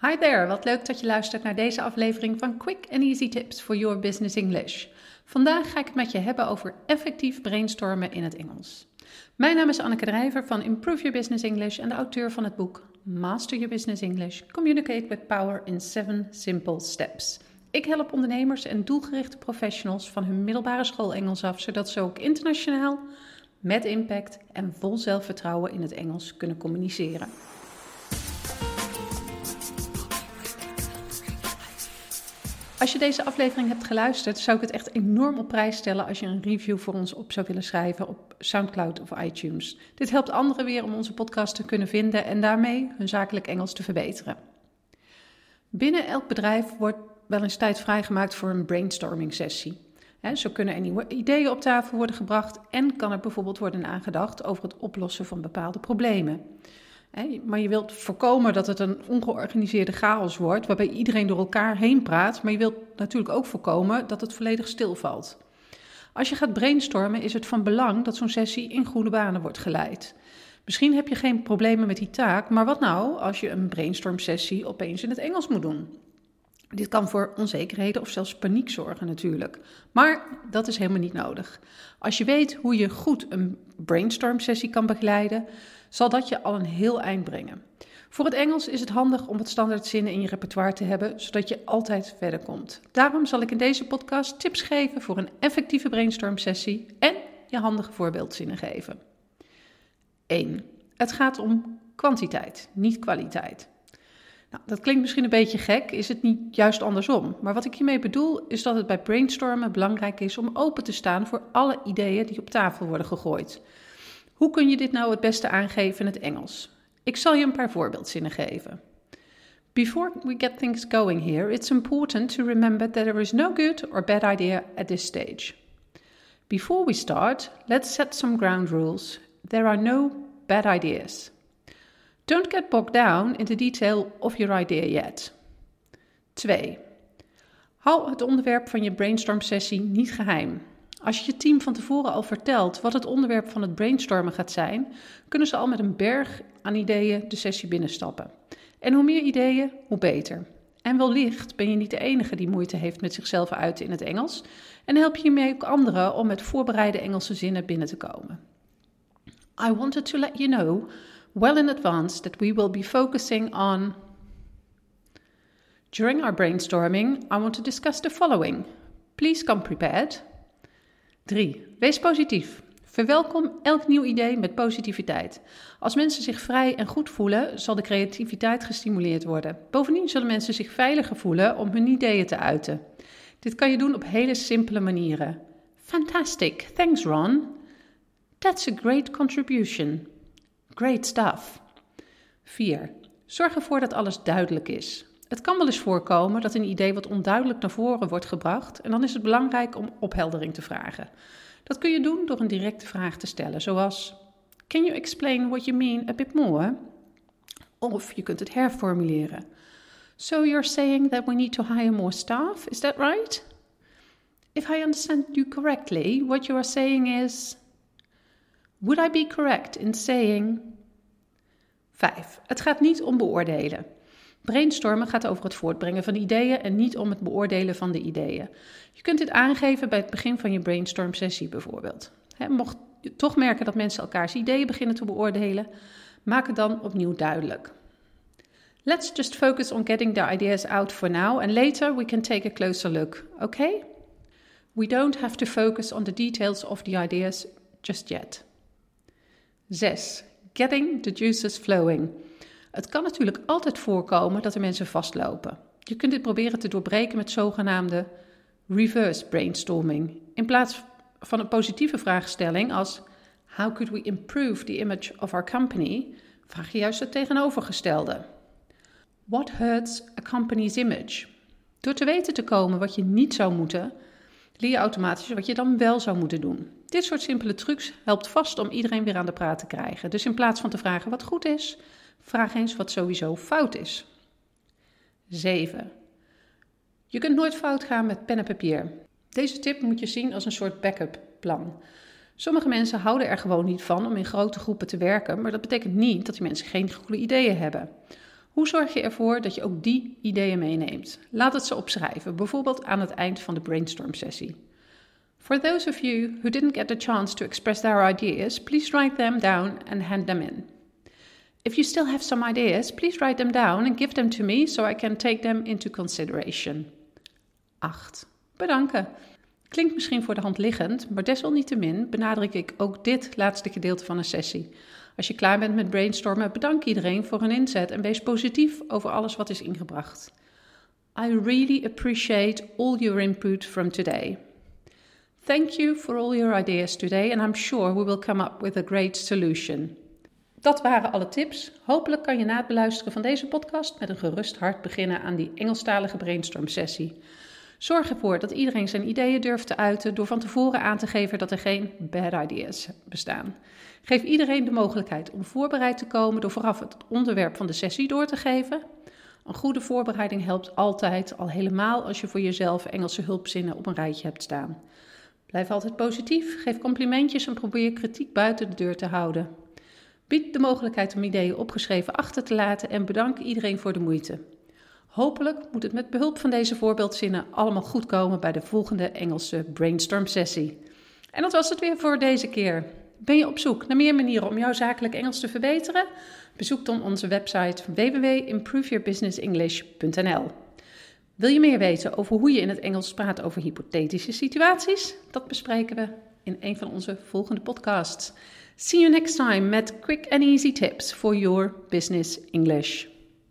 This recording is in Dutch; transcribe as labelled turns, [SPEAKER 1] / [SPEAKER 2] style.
[SPEAKER 1] Hi there, wat leuk dat je luistert naar deze aflevering van Quick and Easy Tips for Your Business English. Vandaag ga ik het met je hebben over effectief brainstormen in het Engels. Mijn naam is Anneke Drijver van Improve Your Business English en de auteur van het boek Master Your Business English: Communicate with Power in 7 Simple Steps. Ik help ondernemers en doelgerichte professionals van hun middelbare school Engels af, zodat ze ook internationaal, met impact en vol zelfvertrouwen in het Engels kunnen communiceren. Als je deze aflevering hebt geluisterd, zou ik het echt enorm op prijs stellen als je een review voor ons op zou willen schrijven op SoundCloud of iTunes. Dit helpt anderen weer om onze podcast te kunnen vinden en daarmee hun zakelijk Engels te verbeteren. Binnen elk bedrijf wordt wel eens tijd vrijgemaakt voor een brainstorming sessie. zo kunnen er nieuwe ideeën op tafel worden gebracht en kan er bijvoorbeeld worden nagedacht over het oplossen van bepaalde problemen. Maar je wilt voorkomen dat het een ongeorganiseerde chaos wordt, waarbij iedereen door elkaar heen praat. Maar je wilt natuurlijk ook voorkomen dat het volledig stilvalt. Als je gaat brainstormen, is het van belang dat zo'n sessie in goede banen wordt geleid. Misschien heb je geen problemen met die taak, maar wat nou als je een brainstorm-sessie opeens in het Engels moet doen? Dit kan voor onzekerheden of zelfs paniek zorgen natuurlijk. Maar dat is helemaal niet nodig. Als je weet hoe je goed een brainstorm-sessie kan begeleiden, zal dat je al een heel eind brengen. Voor het Engels is het handig om wat standaardzinnen in je repertoire te hebben, zodat je altijd verder komt. Daarom zal ik in deze podcast tips geven voor een effectieve brainstorm-sessie en je handige voorbeeldzinnen geven. 1. Het gaat om kwantiteit, niet kwaliteit. Nou, dat klinkt misschien een beetje gek, is het niet juist andersom. Maar wat ik hiermee bedoel is dat het bij brainstormen belangrijk is om open te staan voor alle ideeën die op tafel worden gegooid. Hoe kun je dit nou het beste aangeven in het Engels? Ik zal je een paar voorbeeldzinnen geven. Before we get things going here, it's important to remember that there is no good or bad idea at this stage. Before we start, let's set some ground rules. There are no bad ideas. Don't get bogged down in the detail of your idea yet. 2. Hou het onderwerp van je brainstorm sessie niet geheim. Als je je team van tevoren al vertelt wat het onderwerp van het brainstormen gaat zijn, kunnen ze al met een berg aan ideeën de sessie binnenstappen. En hoe meer ideeën, hoe beter. En wellicht ben je niet de enige die moeite heeft met zichzelf uiten in het Engels en help je hiermee ook anderen om met voorbereide Engelse zinnen binnen te komen. I wanted to let you know well in advance that we will be focusing on. During our brainstorming, I want to discuss the following. Please come prepared. 3. Wees positief. Verwelkom elk nieuw idee met positiviteit. Als mensen zich vrij en goed voelen, zal de creativiteit gestimuleerd worden. Bovendien zullen mensen zich veiliger voelen om hun ideeën te uiten. Dit kan je doen op hele simpele manieren. Fantastic, thanks Ron. That's a great contribution. Great stuff. 4. Zorg ervoor dat alles duidelijk is. Het kan wel eens voorkomen dat een idee wat onduidelijk naar voren wordt gebracht en dan is het belangrijk om opheldering te vragen. Dat kun je doen door een directe vraag te stellen, zoals: Can you explain what you mean a bit more? Of je kunt het herformuleren. So you're saying that we need to hire more staff, is that right? If I understand you correctly, what you are saying is. Would I be correct in saying. 5. Het gaat niet om beoordelen. Brainstormen gaat over het voortbrengen van ideeën en niet om het beoordelen van de ideeën. Je kunt dit aangeven bij het begin van je brainstorm sessie bijvoorbeeld. mocht je toch merken dat mensen elkaars ideeën beginnen te beoordelen, maak het dan opnieuw duidelijk. Let's just focus on getting the ideas out for now and later we can take a closer look, okay? We don't have to focus on the details of the ideas just yet. 6. Getting the juices flowing. Het kan natuurlijk altijd voorkomen dat er mensen vastlopen. Je kunt dit proberen te doorbreken met zogenaamde reverse brainstorming. In plaats van een positieve vraagstelling als How could we improve the image of our company? vraag je juist het tegenovergestelde. What hurts a company's image? Door te weten te komen wat je niet zou moeten, leer je automatisch wat je dan wel zou moeten doen. Dit soort simpele trucs helpt vast om iedereen weer aan de praat te krijgen. Dus in plaats van te vragen wat goed is, Vraag eens wat sowieso fout is. 7. Je kunt nooit fout gaan met pen en papier. Deze tip moet je zien als een soort backup plan. Sommige mensen houden er gewoon niet van om in grote groepen te werken, maar dat betekent niet dat die mensen geen goede ideeën hebben. Hoe zorg je ervoor dat je ook die ideeën meeneemt? Laat het ze opschrijven, bijvoorbeeld aan het eind van de brainstorm sessie. For those of you who didn't get the chance to express their ideas, please write them down and hand them in. If you still have some ideas, please write them down and give them to me so I can take them into consideration. 8. Bedanken. Klinkt misschien voor de hand liggend, maar desalniettemin benadruk ik ook dit laatste gedeelte van een sessie. Als je klaar bent met brainstormen, bedank iedereen voor hun inzet en wees positief over alles wat is ingebracht. I really appreciate all your input from today. Thank you for all your ideas today and I'm sure we will come up with a great solution. Dat waren alle tips. Hopelijk kan je na het beluisteren van deze podcast met een gerust hart beginnen aan die Engelstalige brainstorm sessie. Zorg ervoor dat iedereen zijn ideeën durft te uiten door van tevoren aan te geven dat er geen bad ideas bestaan. Geef iedereen de mogelijkheid om voorbereid te komen door vooraf het onderwerp van de sessie door te geven. Een goede voorbereiding helpt altijd, al helemaal als je voor jezelf Engelse hulpzinnen op een rijtje hebt staan. Blijf altijd positief, geef complimentjes en probeer kritiek buiten de deur te houden. Bied de mogelijkheid om ideeën opgeschreven achter te laten en bedank iedereen voor de moeite. Hopelijk moet het met behulp van deze voorbeeldzinnen allemaal goed komen bij de volgende Engelse brainstorm sessie. En dat was het weer voor deze keer. Ben je op zoek naar meer manieren om jouw zakelijk Engels te verbeteren? Bezoek dan onze website www.improveyourbusinessenglish.nl. Wil je meer weten over hoe je in het Engels praat over hypothetische situaties? Dat bespreken we in een van onze volgende podcasts. See you next time met quick and easy tips for your business English.